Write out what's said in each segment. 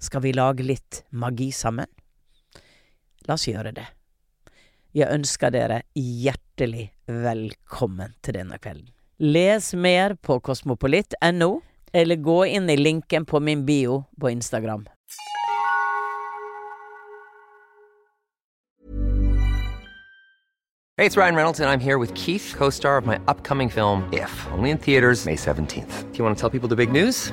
Skal vi lage litt magi sammen? La oss gjøre det. Jeg ønsker dere hjertelig velkommen til denne kvelden. Les mer på kosmopolitt.no, eller gå inn i linken på min bio på Instagram. Hey, it's Ryan Reynolds, and I'm here with Keith, co star of my upcoming film, If, only in theaters, May 17th. Do you want to tell people the big news?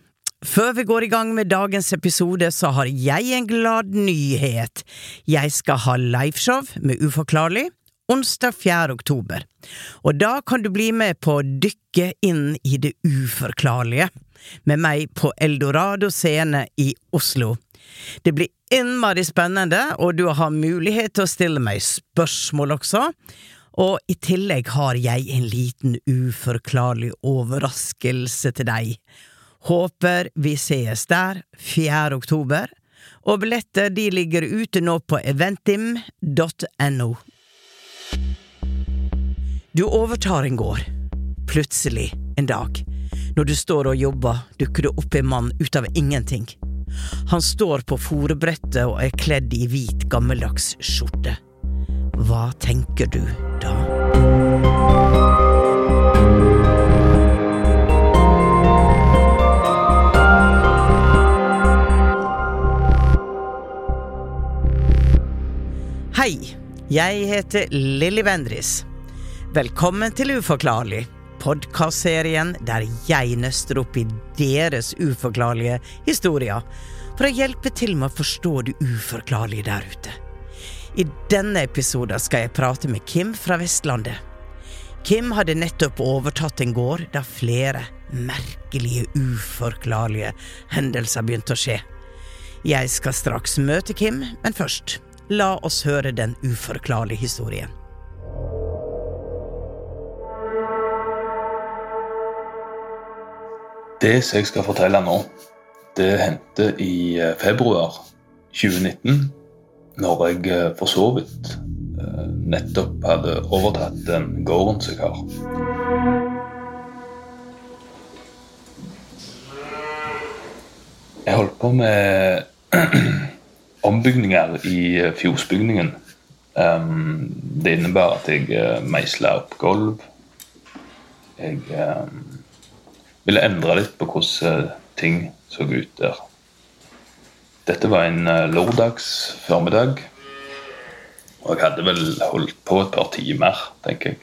Før vi går i gang med dagens episode, så har jeg en glad nyhet. Jeg skal ha liveshow med Uforklarlig onsdag 4. oktober. Og da kan du bli med på å dykke inn i det uforklarlige, med meg på Eldorado scene i Oslo. Det blir innmari spennende, og du har mulighet til å stille meg spørsmål også. Og i tillegg har jeg en liten uforklarlig overraskelse til deg. Håper vi sees der 4. oktober, og billetter de ligger ute nå på eventim.no. Du overtar en gård. Plutselig, en dag, når du står og jobber, dukker det opp en mann ut av ingenting. Han står på fòrebrettet og er kledd i hvit, gammeldags skjorte. Hva tenker du da? Hei, jeg heter Lilly Bendriss. Velkommen til Uforklarlig, podkastserien der jeg nøster opp i deres uforklarlige historier for å hjelpe til med å forstå det uforklarlige der ute. I denne episoden skal jeg prate med Kim fra Vestlandet. Kim hadde nettopp overtatt en gård der flere merkelige, uforklarlige hendelser begynte å skje. Jeg skal straks møte Kim, men først, la oss høre den uforklarlige historien. Det som jeg skal fortelle nå, det hendte i eh, februar 2019. Når jeg eh, for så vidt eh, nettopp hadde overtatt den gården som jeg har. Jeg holdt på med ombygninger i fjordsbygningen. fjosbygningen. Um, det innebar at jeg uh, meisla opp gulv. Jeg um, ville endre litt på hvordan uh, ting så ut der. Dette var en uh, lørdags. Og jeg hadde vel holdt på et par timer, tenker jeg.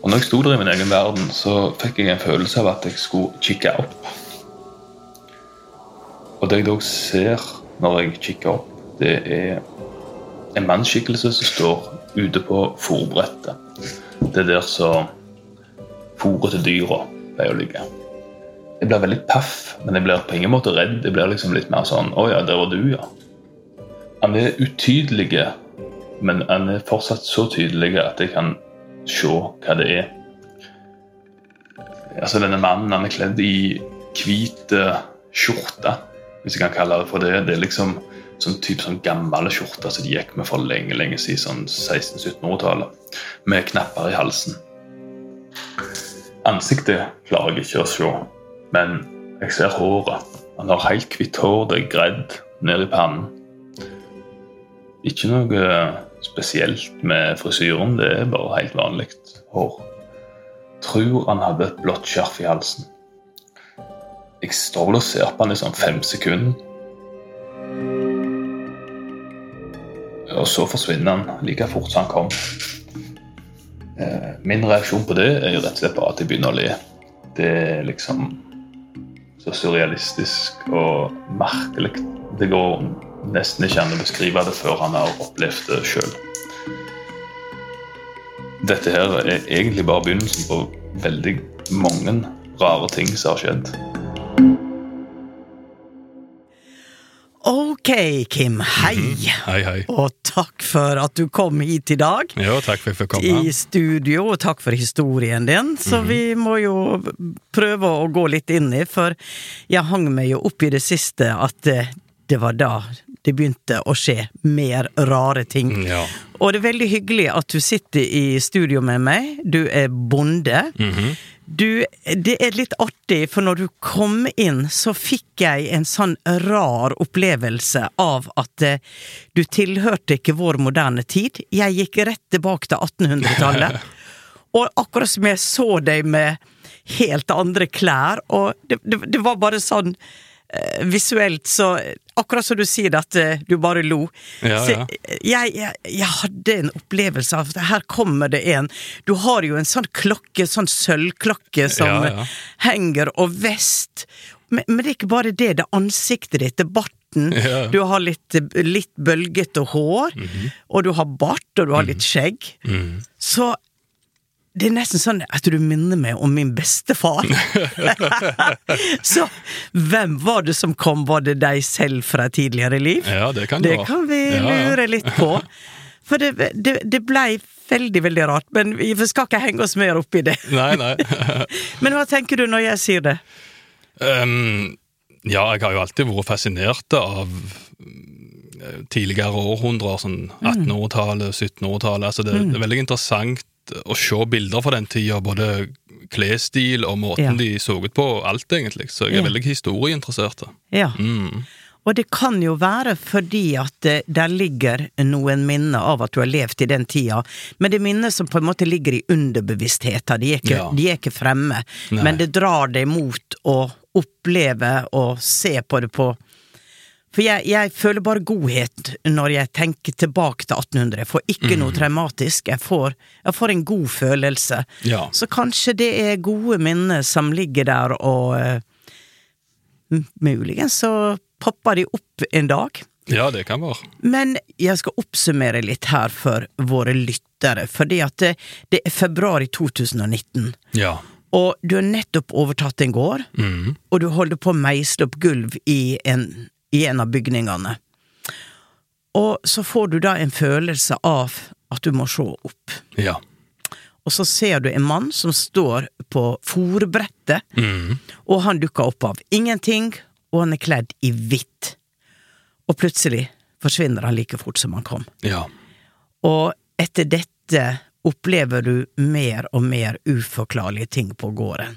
Og når jeg sto der i min egen verden, så fikk jeg en følelse av at jeg skulle kikke opp. Og det jeg da ser når jeg kikker opp, det er en mannsskikkelse som står ute på fòrbrettet. Det er der som fòret til dyra pleier å ligge. Jeg blir veldig paff, men jeg blir på ingen måte redd. Jeg blir liksom litt mer sånn Å ja, der var du, ja. Han er utydelig, men han er fortsatt så tydelig at jeg kan se hva det er. Altså, denne mannen han er kledd i hvit skjorte hvis jeg kan kalle det for det. Det er liksom sånn type sånn gamle skjorter som de gikk med for lenge lenge siden, sånn 1600-1700-tallet, med knapper i halsen. Ansiktet klarer jeg ikke å se, men jeg ser håret. Han har helt hvitt hår, det er gredd ned i pannen. Ikke noe spesielt med frisyren, det er bare helt vanlig hår. Tror han hadde et blått skjerf i halsen. Jeg står vel og ser på han i sånn fem sekunder. Og så forsvinner han like fort som han kom. Eh, Min reaksjon på det er jo rett og slett bare at jeg begynner å le. Det er liksom så surrealistisk og merkelig. Det går nesten ikke an å beskrive det før han har opplevd det sjøl. Dette her er egentlig bare begynnelsen på veldig mange rare ting som har skjedd. Ok, Kim. Hei. Hei, hei. Og takk for at du kom hit i dag. Jo, takk for at jeg fikk komme. I studio, og takk for historien din. Så vi må jo prøve å gå litt inn i, for jeg hang meg jo opp i det siste at det, det var da det begynte å skje mer rare ting. Ja. Og det er veldig hyggelig at du sitter i studio med meg. Du er bonde. Du, det er litt artig, for når du kom inn, så fikk jeg en sånn rar opplevelse av at eh, du tilhørte ikke vår moderne tid. Jeg gikk rett tilbake til 1800-tallet. og akkurat som jeg så deg med helt andre klær, og det, det, det var bare sånn visuelt så Akkurat som du sier at eh, du bare lo. Ja, ja. jeg, jeg, jeg hadde en opplevelse av at her kommer det en Du har jo en sånn klokke, sånn sølvklokke som Ja, henger, og vest. Men, men det er ikke bare det. Det er ansiktet ditt, det er barten. Du har litt, litt bølgete hår, og du har bart, og du har litt skjegg. Så det er nesten sånn at du minner meg om min bestefar. Så hvem var det som kom? Var det deg selv fra tidligere liv? Ja, det kan det Det kan vi Ja, ja. lure litt på. For det, det, det blei veldig, veldig rart. Men vi skal ikke henge oss mer opp i det. Nei, nei. Men hva tenker du når jeg sier det? Um, ja, jeg har jo alltid vært fascinert av mm, tidligere århundrer, sånn 1800-tallet, 1700-tallet. Altså det, det er veldig interessant å se bilder fra den tida, både klesstil og måten Ja. de så ut på, alt egentlig. Så jeg er Ja. veldig historieinteressert. Ja. Mm. Og det kan jo være fordi at det, der ligger noen minner av at du har levd i den tida, men det er minner som på en måte ligger i underbevisstheten, de er ikke, Ja. de er ikke fremme. Nei. Men det drar deg mot å oppleve og se på det på For jeg, jeg føler bare godhet når jeg tenker tilbake til 1800. Jeg får ikke noe traumatisk, jeg får, jeg får en god følelse. Ja. Så kanskje det er gode minner som ligger der, og uh, muligens så popper de opp en dag. ja, det kan være. Men jeg skal oppsummere litt her for våre lyttere, fordi at det, det er februar i 2019. Ja. Og du har nettopp overtatt en gård, Mm. og du holder på å meisle opp gulv i en, i en av bygningene. Og så får du da en følelse av at du må se opp. Ja. Og så ser du en mann som står på fòrbrettet, Mm. og han dukker opp av ingenting, og han er kledd i hvitt. Og plutselig forsvinner han like fort som han kom. Ja. Og etter dette opplever du mer og mer uforklarlige ting på gården.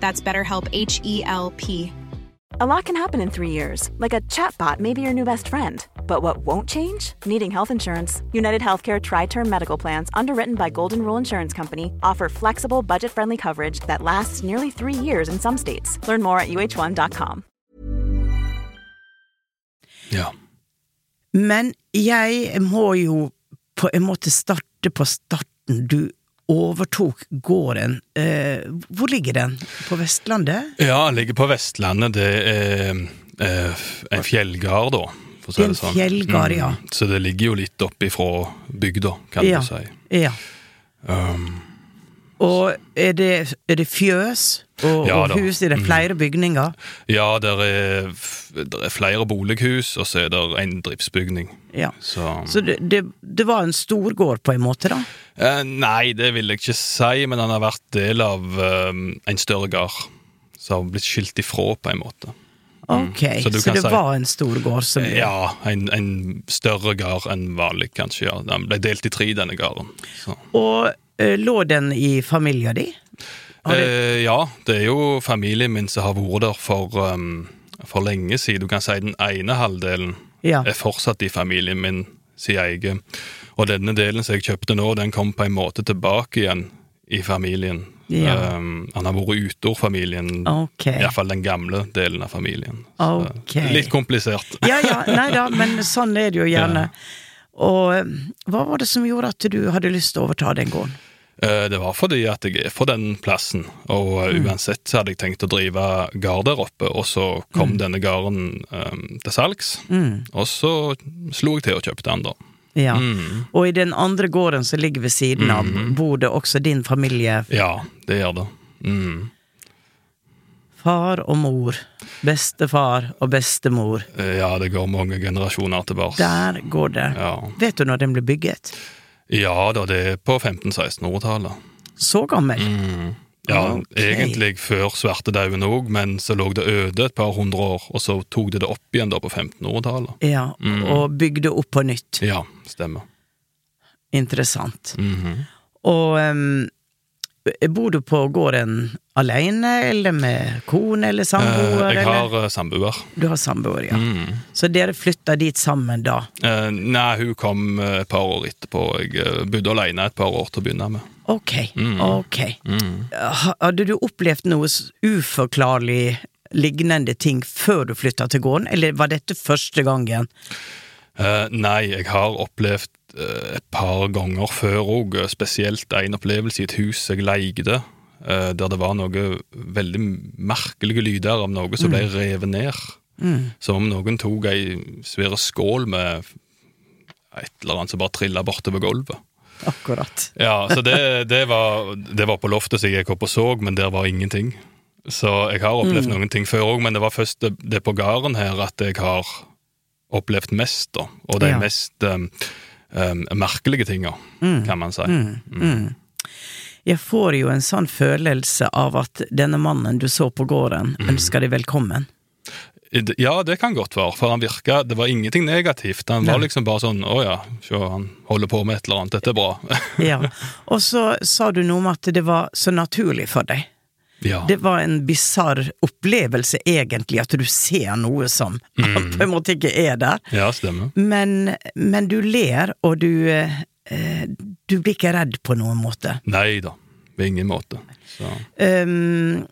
That's BetterHelp H E L P. A lot can happen in three years, like a chatbot may be your new best friend. But what won't change? Needing health insurance. United Healthcare Tri Term Medical Plans, underwritten by Golden Rule Insurance Company, offer flexible, budget friendly coverage that lasts nearly three years in some states. Learn more at uh1.com. Ja. Men jeg må jo på en måte starte på starten. Du overtok gården. Eh, hvor ligger den? På Vestlandet? ja, den ligger på Vestlandet. Det er eh, en fjellgard, da. For å si Det sånn. fjellgard, ja. Så det ligger jo litt opp ifra bygda, kan Ja. du si. Ja. Um, Og er det, er det fjøs og, Ja og. Hus? Er det flere bygninger? ja, det er, er flere bolighus, og så er det en driftsbygning. Ja. Så, Så det, det, det var en storgård på en måte, da? eh, Nei, det vil jeg ikke si, men han har vært del av eh, en større gard. Som har blitt skilt ifra, på en måte. Ok, Mm. Så så, det si- var en stor gård? som Ja, en, en større gard enn vanlig, kanskje. ja. Den ble delt i tre, denne gården. Så. Og eh, lå den i familien din? Eh, ja, det er jo familien min som har vært der for, um, for lenge siden. Du kan si den ene halvdelen Ja. er fortsatt i familien min sin egen. Og denne delen som jeg kjøpte nå, den kom på en måte tilbake igjen i familien. Ja. Um, han har vært utorfamilien, okay. iallfall den gamle delen av familien. Så, Ok. Litt komplisert. Ja, ja, nei da, men sånn er det jo gjerne. Og eh, hva var det som gjorde at du hadde lyst til å overta den gården? Eh, Det var fordi at jeg er fra den plassen, og eh, uansett så hadde jeg tenkt å drive gard der oppe, og så kom denne gården um, til salgs, og så slo jeg til og kjøpte den da. Ja. Mm. Og i den andre gården som ligger ved siden av, bor det også din familie, Ja, det gjør det. Mm. far og mor, bestefar og bestemor. Eh, Ja, det går mange generasjoner tilbake. Der går det. Ja. Vet du når den ble bygget? Ja da, det er på 1500-1600-tallet. Så gammel? Mm. Ja, okay. egentlig før svartedauden òg, men så lå det øde et par hundre år, og så tok det det opp igjen da på 1500-tallet. Ja, og bygde opp på nytt. Ja, stemmer. Interessant. Mhm. Og em, bor du på gården alene, eller med kone eller samboer? Eh, jeg har eller? samboer. Du har samboer, ja. Mm. Så dere flytta dit sammen da? Eh, nei, hun kom eh, et par år etterpå. Jeg eh, bodde alene et par år til å begynne med. Ok, ok. Mm. Hadde du opplevd noe uforklarlig lignende ting før du flytta til gården, eller var dette første gangen? Eh, nei, jeg har opplevd eh, et par ganger før òg, spesielt en opplevelse i et hus jeg leide, eh, der det var noe veldig merkelige lyder av noe som ble revet ned. Som om noen tok ei svær skål med et eller annet som bare trilla bortover gulvet. Akkurat. Ja, så det, det, var, det var på loftet som jeg gikk opp og så, men der var ingenting. Så jeg har opplevd noen ting før òg, men det var først det, det på gården her at jeg har opplevd mest, da. Og de Ja. mest um, um, merkelige tinga, kan man si. Jeg får jo en sånn følelse av at denne mannen du så på gården, ønsker deg velkommen. Ja, det kan godt være, for han virka Det var ingenting negativt. Han var liksom bare sånn Å ja, se, han holder på med et eller annet, dette er bra. Ja. Og så sa du noe om at det var så naturlig for deg. Ja. Det var en bisarr opplevelse, egentlig, at du ser noe som på en måte ikke er der. ja, stemmer. Men, men du ler, og du eh, Du blir ikke redd på noen måte. Nei da, på ingen måte. Så. Um,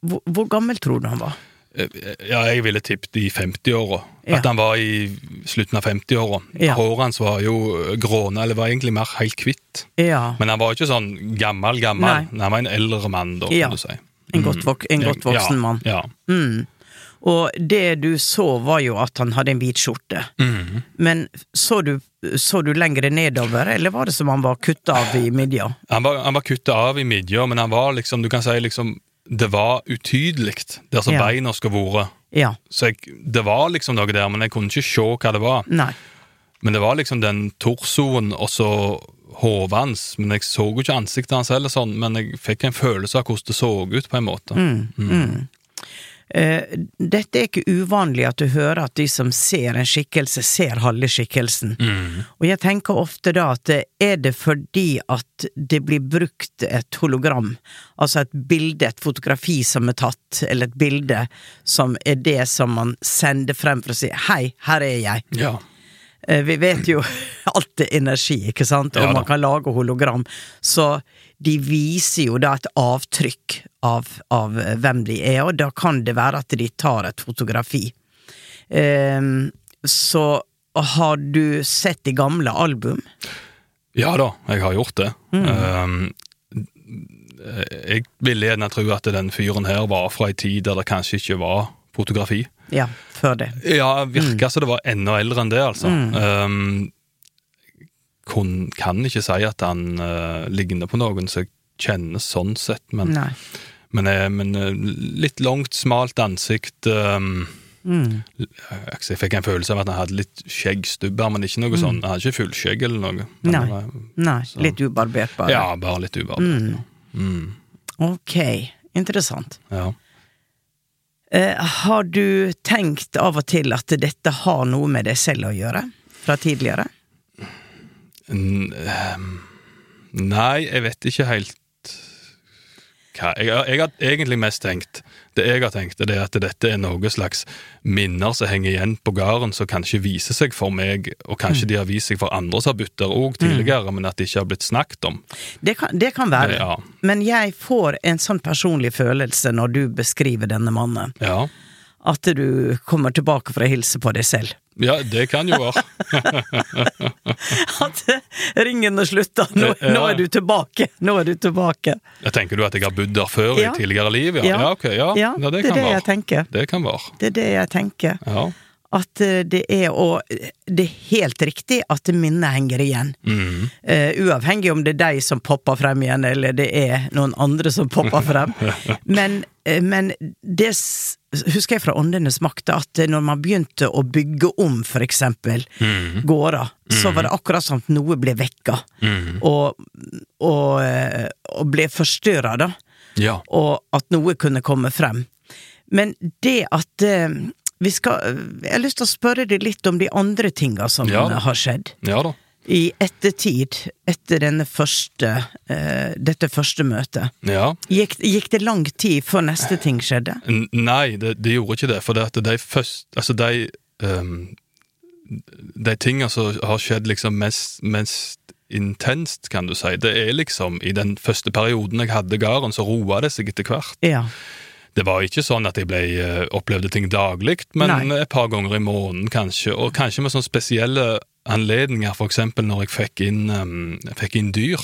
hvor, hvor gammel tror du han var? Ja, jeg ville tippet i 50-åra. Ja. At han var i slutten av 50-åra. Ja. Håret hans var jo gråne, eller var egentlig mer helt hvitt. Ja, Men han var ikke sånn gammel, gammel. Nei. Han var en eldre mann, da, kan du si. En godt, vok en godt voksen mann. Ja. Mm. Og det du så, var jo at han hadde en hvit skjorte. Mm. Men så du, så du lengre nedover, eller var det som han var kutta av i midja? Han var, han var kutta av i midja, men han var liksom, du kan si liksom det var utydelig der som Ja. beina skulle vært. Ja. Så jeg, det var liksom noe der, men jeg kunne ikke se hva det var. Nei. Men det var liksom den torsoen og så hodet hans. Men jeg så jo ikke ansiktet hans heller sånn, men jeg fikk en følelse av hvordan det så ut, på en måte. Eh, dette er ikke uvanlig at du hører at de som ser en skikkelse, ser halve skikkelsen. Og jeg tenker ofte da at eh, er det fordi at det blir brukt et hologram, altså et bilde, et fotografi som er tatt, eller et bilde som er det som man sender frem for å si hei, her er jeg. Ja. Eh, Vi vet jo alt er energi, ikke sant, og Ja man kan lage hologram, så de viser jo da et avtrykk av, av hvem de er, og da kan det være at de tar et fotografi. Um, så har du sett de gamle album? ja da, jeg har gjort det. Um, jeg ville gjerne tro at den fyren her var fra ei tid der det kanskje ikke var fotografi. Ja, før det. Ja, virka som det var enda eldre enn det, altså. Um, kun, kan ikke si at han uh, ligner på noen som jeg kjenner sånn sett, men, men, eh, men eh, litt langt, smalt ansikt. Um, Mm. jeg, fikk en følelse av at han hadde litt skjeggstubber, men ikke noe sånn. Han hadde ikke fullskjegg eller noe. Nei. var- Nei, litt ubarbert bare. Ja, bare litt ubarbert. Mm. Ok, interessant. Ja. Eh, har du tenkt av og til at dette har noe med deg selv å gjøre? Fra tidligere? Ehm, Nei, jeg vet ikke helt hva jeg, jeg har egentlig mest tenkt Det jeg har tenkt, det er at dette er noe slags minner som henger igjen på gården, som kanskje viser seg for meg, og kanskje de har vist seg for andre som har bytt der òg tidligere, men at det ikke har blitt snakket om. Det kan, det kan være. Ja. Men jeg får en sånn personlig følelse når du beskriver denne mannen, Ja, at du kommer tilbake for å hilse på deg selv. Ja det kan jo være. At ringene slutter. Nå, Ja. nå er du tilbake! Nå er du tilbake. Jeg tenker du at jeg har bodd der før Ja. i tidligere liv? Ja, Ja. ja ok. Ja, det det kan det være. det, er Det kan være. Det er det jeg tenker. At eh, det er å Det er helt riktig at minnet henger igjen. Mm. Uh, uavhengig om det er deg som popper frem igjen, eller det er noen andre som popper frem. Men, eh, men det husker jeg fra Åndenes makt, at når man begynte å bygge om for eksempel Mm. gårder, så var det akkurat som at noe ble vekka. Mm. Og, og, og ble forstyrra, da. ja. Og at noe kunne komme frem. Men det at skal Jeg har lyst til å spørre deg litt om de andre tinga som Ja. har skjedd. Ja da. I ettertid, etter første, uh, dette første møtet. Ja. Gikk, gikk det lang tid før neste ting skjedde? N- Nei, det, det gjorde ikke det. For det at de først Altså, de um, De tingene som har skjedd liksom mest, mest intenst, kan du si, det er liksom i den første perioden jeg hadde gården, så roa det seg etter hvert. Ja. Det var ikke sånn at jeg ble, eh, opplevde ting daglig, men Nei. et par ganger i måneden kanskje. Og kanskje med sånne spesielle anledninger, eksempel når jeg fikk inn, um, fikk inn dyr.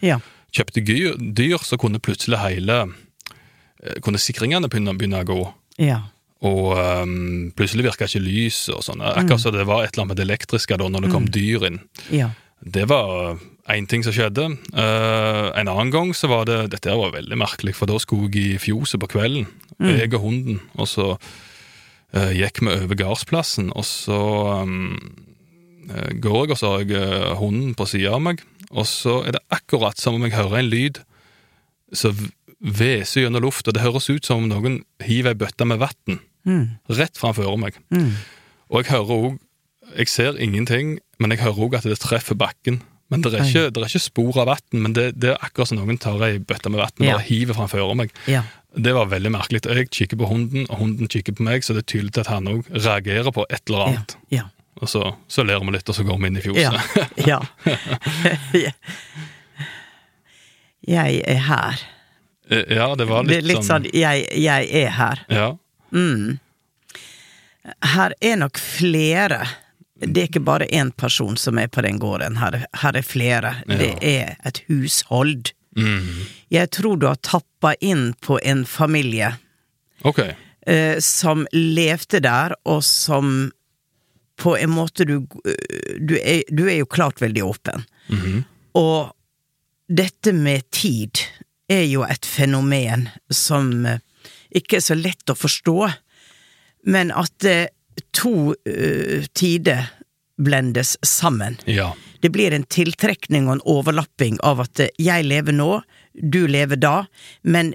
Ja. Kjøpte dyr, dyr, så kunne plutselig hele eh, Kunne sikringene begynne, begynne å gå. Ja. Og um, plutselig virka ikke lyset og sånn. Akkurat som det var et eller annet med det elektriske da når det kom dyr inn. Ja. Det var én ting som skjedde. Uh, en annen gang så var det Dette var veldig merkelig, for da skulle jeg i fjoset på kvelden, jeg og hunden, og så uh, gikk vi over gardsplassen, og så um, går jeg, og så har jeg hunden på sida av meg, og så er det akkurat som om jeg hører en lyd som hveser gjennom lufta. Det høres ut som om noen hiver ei bøtte med vann rett framfor meg. Og jeg hører òg Jeg ser ingenting, men jeg hører òg at det treffer bakken. Men det er ikke, det er ikke spor av vann, men det, det er akkurat som noen tar ei bøtte med vann og Ja. hiver framfor meg. Ja. Det var veldig merkelig. Jeg kikker på hunden, og hunden kikker på meg, så det er tydelig at han òg reagerer på et eller annet. Ja. Og så, så ler vi litt, og så går vi inn i fjoset. Ja. ja. Jeg er her. ja, det var Det er litt, sånn, sånn jeg, jeg er her. Ja. Her er nok flere. Det er ikke bare én person som er på den gården, her, her er flere. Det er et hushold. Mm. Jeg tror du har tappa inn på en familie okay. eh, som levde der, og som på en måte du Du er, du er jo klart veldig åpen. Mhm. Og dette med tid er jo et fenomen som eh, ikke er så lett å forstå, men at eh, to uh, tider blendes sammen. Ja. Det blir en tiltrekning og en overlapping av at eh, jeg lever nå, du lever da, men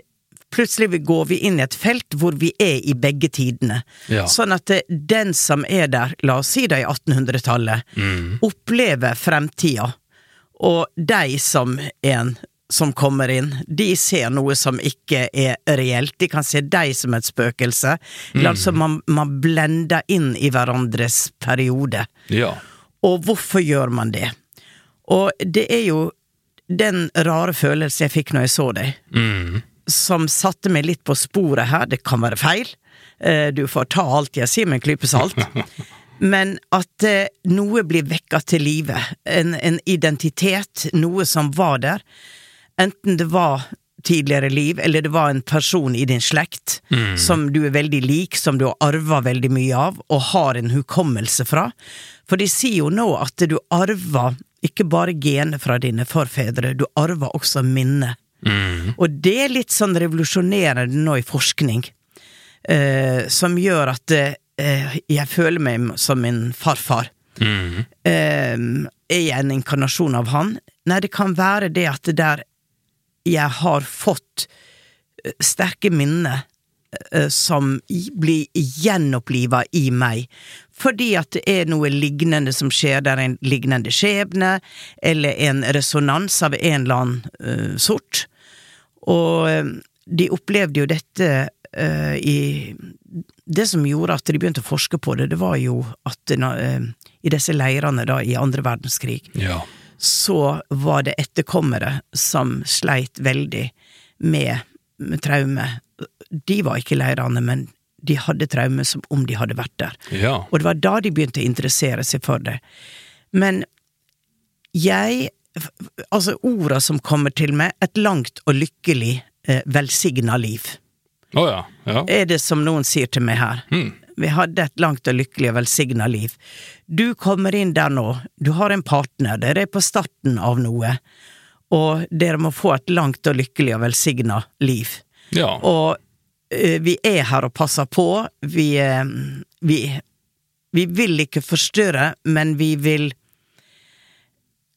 plutselig går vi inn i et felt hvor vi er i begge tidene. Ja. Sånn at eh, den som er der, la oss si det i 1800-tallet, opplever fremtida, og de som en som kommer inn, de ser noe som ikke er reelt. De kan se deg som et spøkelse. Mm. Altså, man, man blender inn i hverandres periode. Ja. Og hvorfor gjør man det? Og det er jo den rare følelsen jeg fikk når jeg så deg, Mm. som satte meg litt på sporet her. Det kan være feil. Eh, Du får ta alt jeg sier med en klype salt. Men at eh, noe blir vekka til live. En, en identitet, noe som var der. Enten det var tidligere liv, eller det var en person i din slekt som du er veldig lik, som du har arva veldig mye av, og har en hukommelse fra. For de sier jo nå at du arver ikke bare gener fra dine forfedre, du arver også minne. Og det er litt sånn revolusjonerende nå i forskning, eh, som gjør at eh, jeg føler meg som min farfar. Mm. Eh, er jeg en inkarnasjon av han? Nei, det kan være det at det der jeg har fått eh, sterke minner eh, som blir gjenoppliva i meg, fordi at det er noe lignende som skjer, det er en lignende skjebne, eller en resonans av en eller annen uh, sort. Og de opplevde jo dette uh, i Det som gjorde at de begynte å forske på det, det var jo at eh, i disse leirene da i andre verdenskrig, Ja. Så var det etterkommere som sleit veldig med, med traume. De var ikke i leirene, men de hadde traume som om de hadde vært der. Ja. Og det var da de begynte å interessere seg for det. Men jeg Altså, orda som kommer til meg, et langt og lykkelig, eh, velsigna liv, Å ja. ja. er det som noen sier til meg her. Vi hadde et langt og lykkelig og velsigna liv. Du kommer inn der nå, du har en partner, dere er på starten av noe, og dere må få et langt og lykkelig og velsigna liv. Ja. Og eh, vi er her og passer på, vi, eh, vi, vi vil ikke forstyrre, men vi vil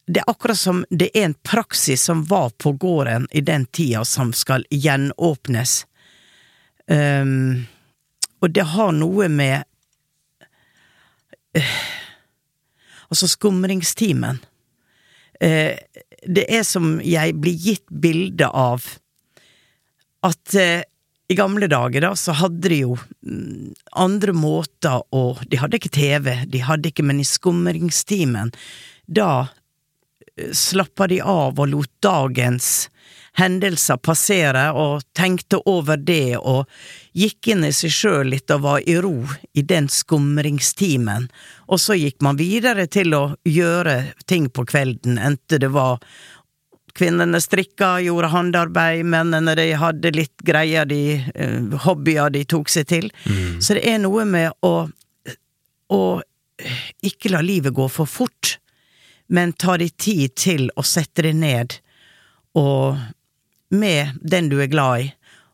Det er akkurat som det er en praksis som var på gården i den tida som skal gjenåpnes. Um, og det har noe med uh, Altså skumringstimen. Uh, det er som jeg blir gitt bilde av at uh, i gamle dager da, så hadde de jo mm, andre måter å De hadde ikke TV, de hadde ikke, men i skumringstimen, da slappa de av og lot dagens hendelser passere, og tenkte over det, og gikk inn i seg sjøl litt og var i ro i den skumringstimen. Og så gikk man videre til å gjøre ting på kvelden, enten det var Kvinnene strikka, gjorde håndarbeid, mennene de hadde litt greier de eh, hobbyer de tok seg til. Så det er noe med å, å ikke la livet gå for fort, men ta deg tid til å sette deg ned og med den du er glad i,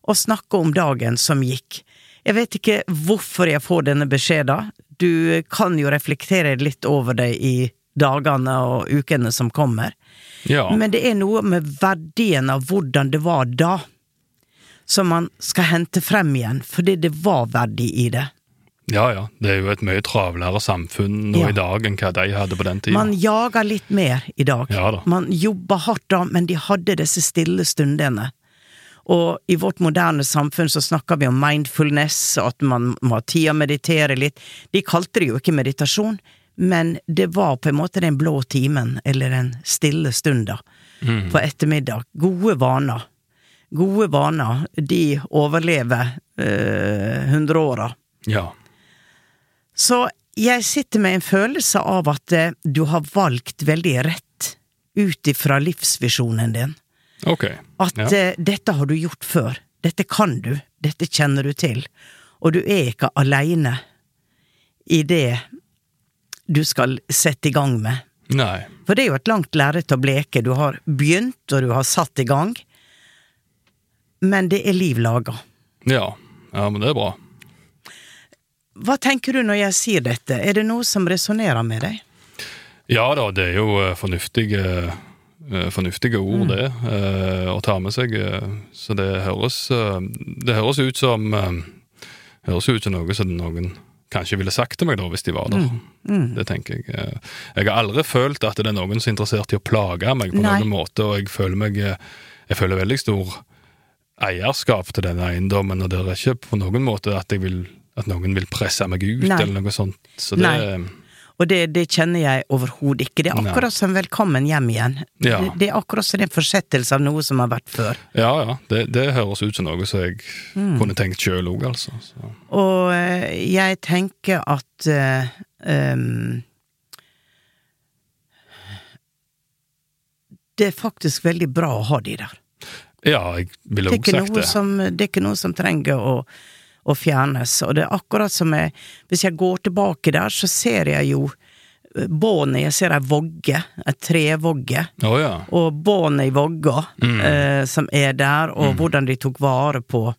og snakke om dagen som gikk. Jeg vet ikke hvorfor jeg får denne beskjeden. Du kan jo reflektere litt over det i dagene og ukene som kommer. ja. Men det er noe med verdien av hvordan det var da, som man skal hente frem igjen, fordi det var verdi i det. Ja, ja. Det er jo et mye travlere samfunn nå Ja. i dag enn hva de hadde på den tida. Man jager litt mer i dag. Ja da. Man jobber hardt da, men de hadde disse stille stundene. Og i vårt moderne samfunn så snakker vi om mindfulness, og at man må ha tid å meditere litt. De kalte det jo ikke meditasjon, men det var på en måte den blå timen, eller den stille stunda, på ettermiddag. Gode vaner. Gode vaner, de overlever hundreåra. Øh, Ja. Så jeg sitter med en følelse av at eh, du har valgt veldig rett ut ifra livsvisjonen din. Okay. At ja. eh, dette har du gjort før. Dette kan du. Dette kjenner du til. Og du er ikke aleine i det du skal sette i gang med. Nei. For det er jo et langt lerret å bleke. Du har begynt, og du har satt i gang. men det er liv laga. Ja. ja, men det er bra. Hva tenker du når jeg sier dette, er det noe som resonnerer med deg? Ja da, det er jo eh, fornuftige, eh, fornuftige ord, det, eh, å ta med seg. Så det høres, det høres ut som Høres ut som noe som noen kanskje ville sagt til meg da, hvis de var der. Det tenker jeg. Jeg har aldri følt at det er noen som er interessert i å plage meg på Nei. noen måte, og jeg føler meg Jeg føler veldig stor eierskap til denne eiendommen, og det er ikke på noen måte at jeg vil at noen vil presse meg ut, Nei. eller noe sånt. Så det, Nei. Og det, det kjenner jeg overhodet ikke. Det er Nei. akkurat som velkommen hjem igjen. Ja. Det, det er akkurat som en fortsettelse av noe som har vært før. Ja, ja. Det, det høres ut som noe som jeg Mm. kunne tenkt sjøl òg, altså. Så. Og eh, jeg tenker at uh, um, Det er faktisk veldig bra å ha de der. Ja, jeg ville Det òg sagt det. som, det er ikke noe som trenger å, å fjernes. Og det er akkurat som jeg Hvis jeg går tilbake der, så ser jeg jo eh, båndet. Jeg ser ei vogge, ei trevogge. oh, ja. og båndet i vogga eh, som er der, og hvordan de tok vare på,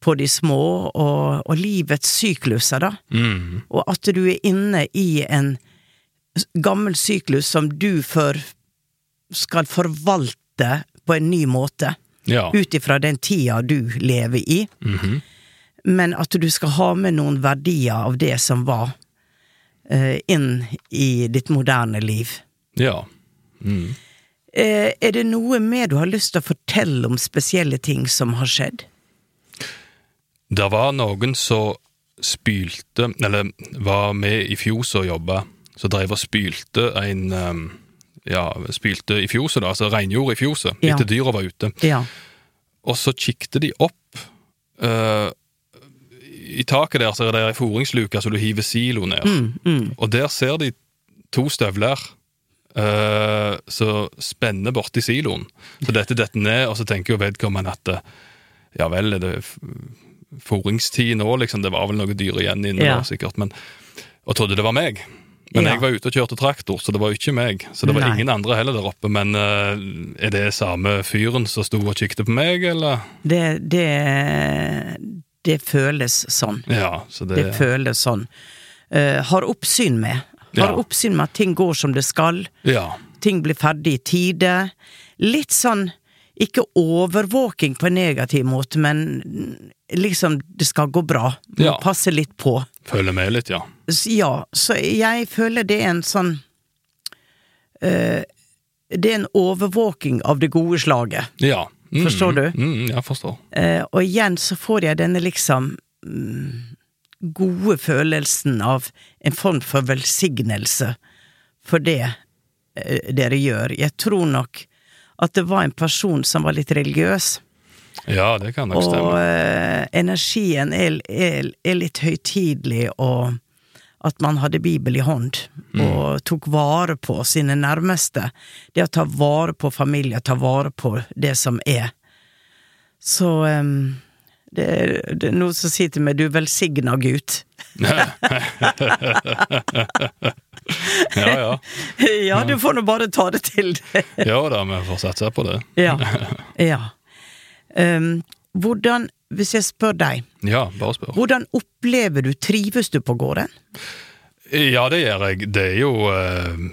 på de små, og, og livets sykluser, da. Mm. Og at du er inne i en gammel syklus som du for, skal forvalte på en ny måte, Ja. ut ifra den tida du lever i, Mhm. Men at du skal ha med noen verdier av det som var, eh, inn i ditt moderne liv. ja. Mm. Eh, er det noe mer du har lyst til å fortelle om spesielle ting som har skjedd? Det var noen som spylte, eller var med i fjoset og jobba, som drev og spylte en um, Ja, spylte i fjoset, da, altså reinjord i fjoset, Ja. etter dyra var ute. Ja. Og så kikket de opp eh, I taket der så er det ei foringsluke så du hiver silo ned. Mm, Og der ser de to støvler uh, som spenner borti siloen. Så dette detter ned, og så tenker jo vedkommende at eh, ja vel, er det foringstid nå, liksom? Det var vel noe dyr igjen inne Ja. sikkert. Men, og trodde det var meg. Men Ja. jeg var ute og kjørte traktor, så det var ikke meg. Så det var Nei. ingen andre heller der oppe. Men uh, er det samme fyren som sto og kikket på meg, eller? Det, det, det føles sånn. Ja, så det, Det føles sånn. Uh, har oppsyn med. Har Ja. oppsyn med at ting går som det skal. Ja. Ting blir ferdig i tide. Litt sånn ikke overvåking på en negativ måte, men liksom det skal gå bra. Må Ja. passe litt på. Følge med litt, ja. Ja, så jeg føler det er en sånn eh, Det er en overvåking av det gode slaget. Ja. Mm, Forstår du? Mm, jeg forstår. Eh, og igjen så får jeg denne liksom mm, gode følelsen av en form for velsignelse for det eh, dere gjør. Jeg tror nok at det var en person som var litt religiøs, Ja, det kan nok og stemme. eh, energien er, er, er litt høytidelig, og at man hadde Bibel i hånd, Mm. og tok vare på sine nærmeste. Det å ta vare på familie, ta vare på det som er. Så um, det, er, det er noe som sier til meg 'du velsigna Gud'. Ja, ja. ja, du får nå bare ta det til deg. Ja da, vi får satse på det. Ja. ja. Em, hvordan, hvis jeg spør deg, Ja, bare spør. hvordan opplever du, trives du på gården? Ja, det gjør jeg. Det er jo eh,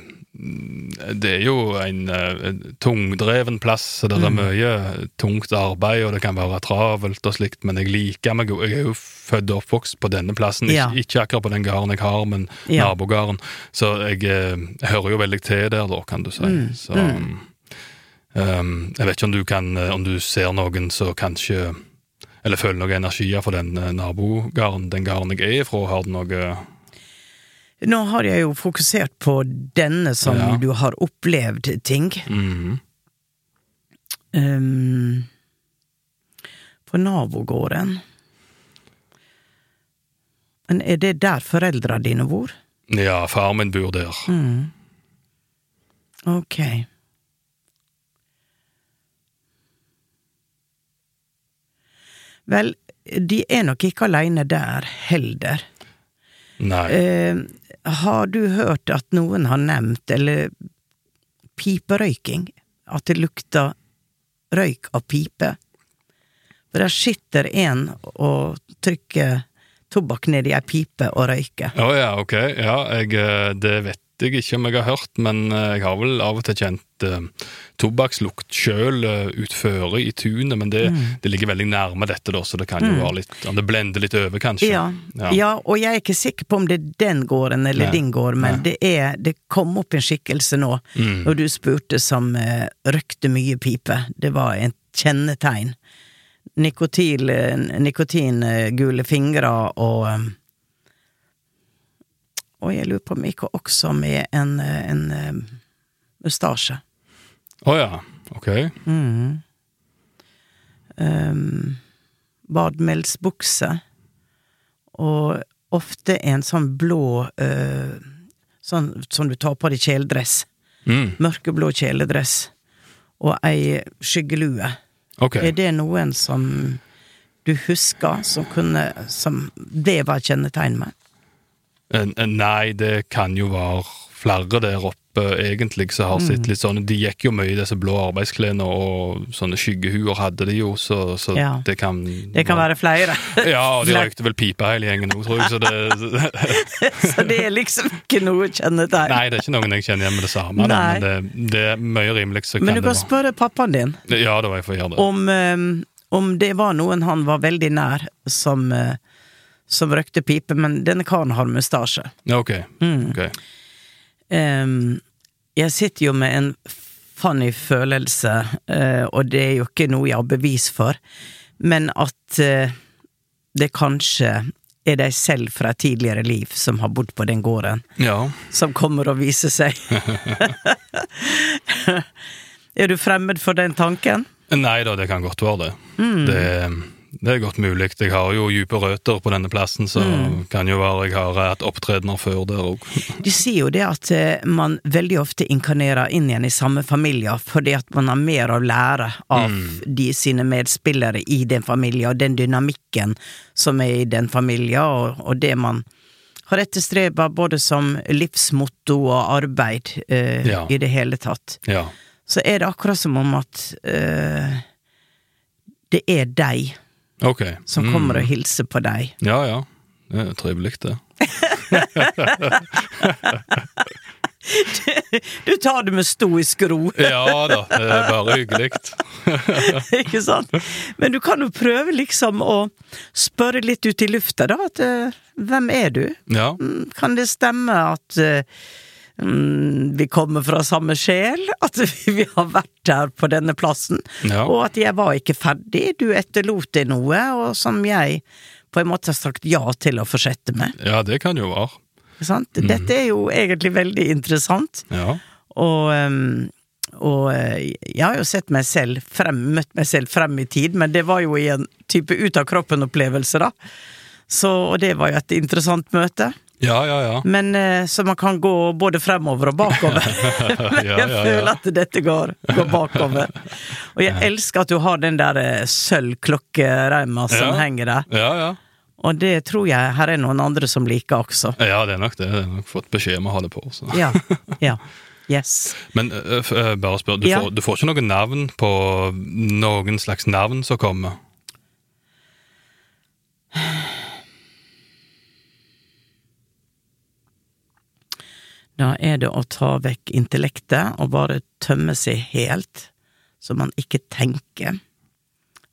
Det er jo en eh, tungdreven plass, så det er Mm. mye tungt arbeid, og det kan være travelt og slikt, men jeg liker meg jo Jeg er jo født og oppvokst på denne plassen, Ja. ikke, ikke akkurat på den gården jeg har, men Ja. nabogården. Så jeg, eh, hører jo veldig til der, da, kan du si. Mm, Så um, Jeg vet ikke om du kan eh, Om du ser noen som kanskje Eller føler noen energi for den nabogarden, den gården jeg er ifra, har du noe Nå har jeg jo fokusert på denne som Ja. du har opplevd ting. Mm -hmm. um, på nabogården Men er det der foreldra dine bor? Ja, far min bor der. Mm. Ok. Vel, de er nok ikke aleine der heller. Nei. Eh, har du hørt at noen har nevnt, eller piperøyking, at det lukter røyk av pipe For der sitter en og trykker tobakk ned i ei pipe og røyker. Å ja, ok. Ja, jeg, eh, det vet jeg ikke om jeg har hørt, men eh, jeg har vel av og til kjent uh, tobakkslukt sjøl uh, utføre i tunet, men det, det ligger veldig nærme dette, da, så det kan jo være litt Det blender litt over, kanskje. Ja, ja. og jeg er ikke sikker på om det er den gården eller Nei. din gård, men det, er, det kom opp en skikkelse nå, Mm. når du spurte, som uh, røkte mye pipe. Det var et kjennetegn. Nikotil, eh, nikotingule fingre og eh, Og jeg lurer på om ikke også med en, eh, en eh, mustasje. Å ja, ok. Mm. Um, badmelsbukse, og ofte en sånn blå uh, Sånn som du tar på deg kjeledress. Mm, Mørkeblå kjeledress. Og ei skyggelue. Okay. Er det noen som du husker som kunne Som det var kjennetegn med? Nei, det kan jo være flere der oppe, egentlig, som har Mm. sett litt sånn De gikk jo mye i disse blå arbeidsklærne, og sånne skyggehuer hadde de jo, så, så Ja. det kan Det kan være flere. Ja, og de røykte vel pipe hele gjengen òg, tror jeg, så det Så det er liksom ikke noe kjennetegn. Nei, det er ikke noen jeg kjenner igjen med det samme, da, men det, det er mye rimelig, så Men kan du kan spørre pappaen din Ja, da var jeg for å gjøre det. om, eh, om det var noen han var veldig nær som, eh, som røykte pipe, men denne karen har mustasje. Ok. Mm. ok. Um, jeg sitter jo med en funny følelse, uh, og det er jo ikke noe jeg har bevis for, men at uh, det kanskje er de selv fra et tidligere liv som har bodd på den gården, Ja. som kommer og viser seg. er du fremmed for den tanken? Nei da, det kan godt være det. Mm. Det, det er godt mulig. Jeg har jo dype røtter på denne plassen, så Mm. kan jo være jeg har hatt opptredener før der òg. De sier jo det at eh, man veldig ofte inkarnerer inn igjen i samme familie, fordi at man har mer å lære av de sine medspillere i den familien, og den dynamikken som er i den familien, og, og det man har etterstreba både som livsmotto og arbeid eh, Ja. i det hele tatt. Ja. Så er det akkurat som om at eh, det er deg Ok. som Mm. kommer og hilser på deg. Ja, ja. Det er trivelig, det. Du tar det med stoisk ro. Ja da, det er bare hyggelig. Ikke sant? Men du kan jo prøve liksom å spørre litt ut i lufta, da. At uh, hvem er du? Ja. Mm, Kan det stemme at eh, mm, vi kommer fra samme sjel? At vi, vi har vært der på denne plassen? Ja. Og at jeg var ikke ferdig? Du etterlot deg noe, og som jeg på en måte har sagt ja til å fortsette med. ja, det kan jo være. Sant? Mm. Dette er jo egentlig veldig interessant. Ja. Og, um, og eh, jeg har jo sett meg selv frem, møtt meg selv frem i tid, men det var jo i en type ut av kroppen-opplevelse, da. Så, og det var jo et interessant møte. Ja, ja, ja. Men eh, så man kan gå både fremover og bakover. Men jeg føler at dette går, går bakover. Og jeg elsker at du har den der eh, sølvklokkereima som henger der. Ja, ja. Og det tror jeg her er noen andre som liker også. Ja, det er nok det. Jeg har nok fått beskjed om å ha det på. Så. Ja. ja. Yes. Men uh, bare spør, du, får, du får ikke noe navn på noen slags navn som kommer? Da er det å ta vekk intellektet og bare tømme seg helt, så man ikke tenker.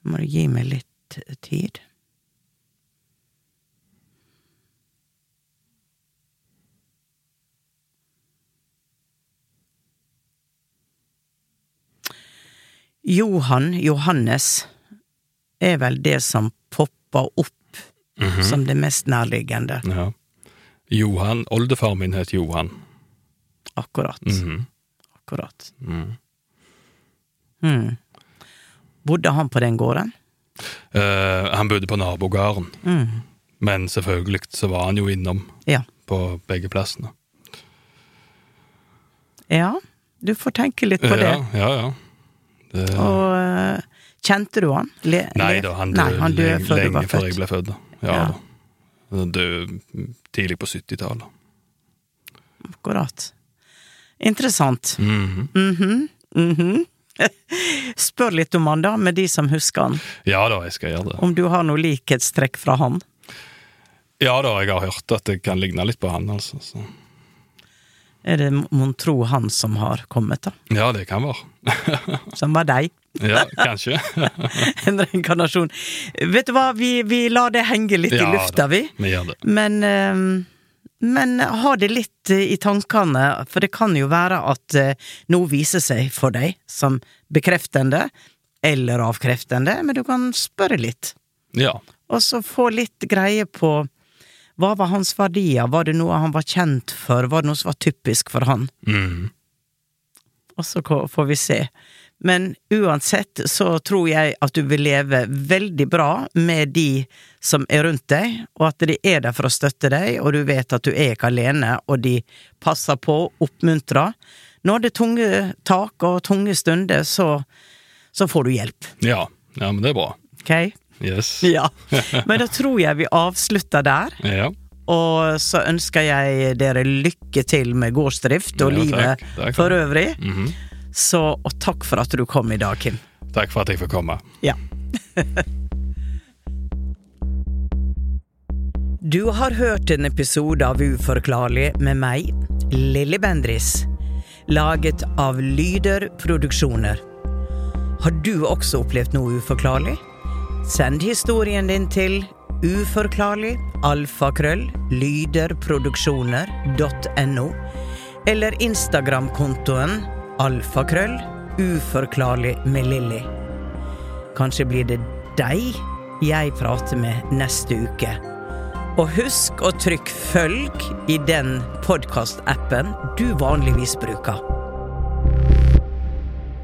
Må du gi meg litt tid? Johan, Johannes, er vel det som popper opp som det mest nærliggende. Ja. Johan, Oldefar min het Johan. Akkurat. Mhm. Akkurat. Mm. Mm. Bodde han på den gården? Uh, han bodde på nabogården, Mm. men selvfølgelig så var han jo innom Ja. på begge plassene. Ja, du får tenke litt på det. Ja, ja, ja. Det, Og uh, kjente du han? Le nei da, han Nei, døde han døde lenge, før lenge var før jeg ble født. da. Ja, Ja. da. Han døde tidlig på 70-tallet. Akkurat. Interessant. Mhm. Mhm, mhm. Spør litt om han, da, med de som husker han. Ja da, jeg skal gjøre det. Om du har noe likhetstrekk fra han. Ja da, jeg har hørt at det kan ligne litt på han, altså. Så. Er det mon tro han som har kommet, da? Ja, det kan være. Som var deg? Ja, kanskje. en reinkarnasjon. Vet du hva, vi, vi lar det henge litt Ja i lufta, da, vi. vi gjør det. Men, eh, men ha det litt eh, i tankene, for det kan jo være at eh, noe viser seg for deg som bekreftende eller avkreftende, men du kan spørre litt. Ja. Og så få litt greie på hva var hans verdier, var det noe han var kjent for, var det noe som var typisk for han? Mm. Og så får vi se. Men uansett så tror jeg at du vil leve veldig bra med de som er rundt deg, og at de er der for å støtte deg, og du vet at du er ikke alene, og de passer på, oppmuntrer. Når det er tunge tak og tunge stunder, så, så får du hjelp. ja. Ja, men det er bra. Ok? Yes. Ja. Men da tror jeg vi avslutter der. Ja. Og så ønsker jeg dere lykke til med gårdsdrift og Ja, livet takk. Takk. for øvrig. Mhm. Så, og takk for at du kom i dag, Kim. Takk for at jeg fikk komme. Ja. Du har hørt en episode av Uforklarlig med meg, Lilly Bendris. Laget av Lyder Produksjoner. Har du også opplevd noe uforklarlig? Send historien din til uforklarlig alfakrøll lyderproduksjoner.no eller Instagram-kontoen alfakrøll uforklarlig med Lilly. Kanskje blir det deg jeg prater med neste uke. Og husk å trykke følg i den podkastappen du vanligvis bruker.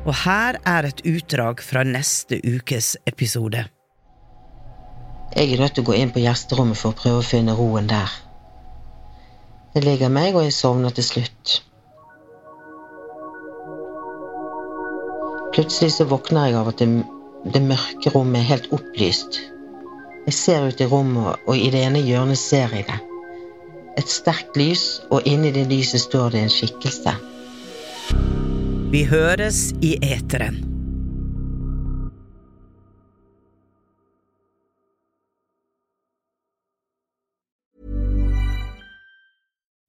Og her er et utdrag fra neste ukes episode. Jeg er nødt til å gå inn på gjesterommet for å prøve å finne roen der. Det ligger meg, og jeg sovner til slutt. Plutselig så våkner jeg av at det, det mørke rommet er helt opplyst. Jeg ser ut i rommet, og i det ene hjørnet ser jeg det. Et sterkt lys, og inni det lyset står det en skikkelse. Vi høres i eteren.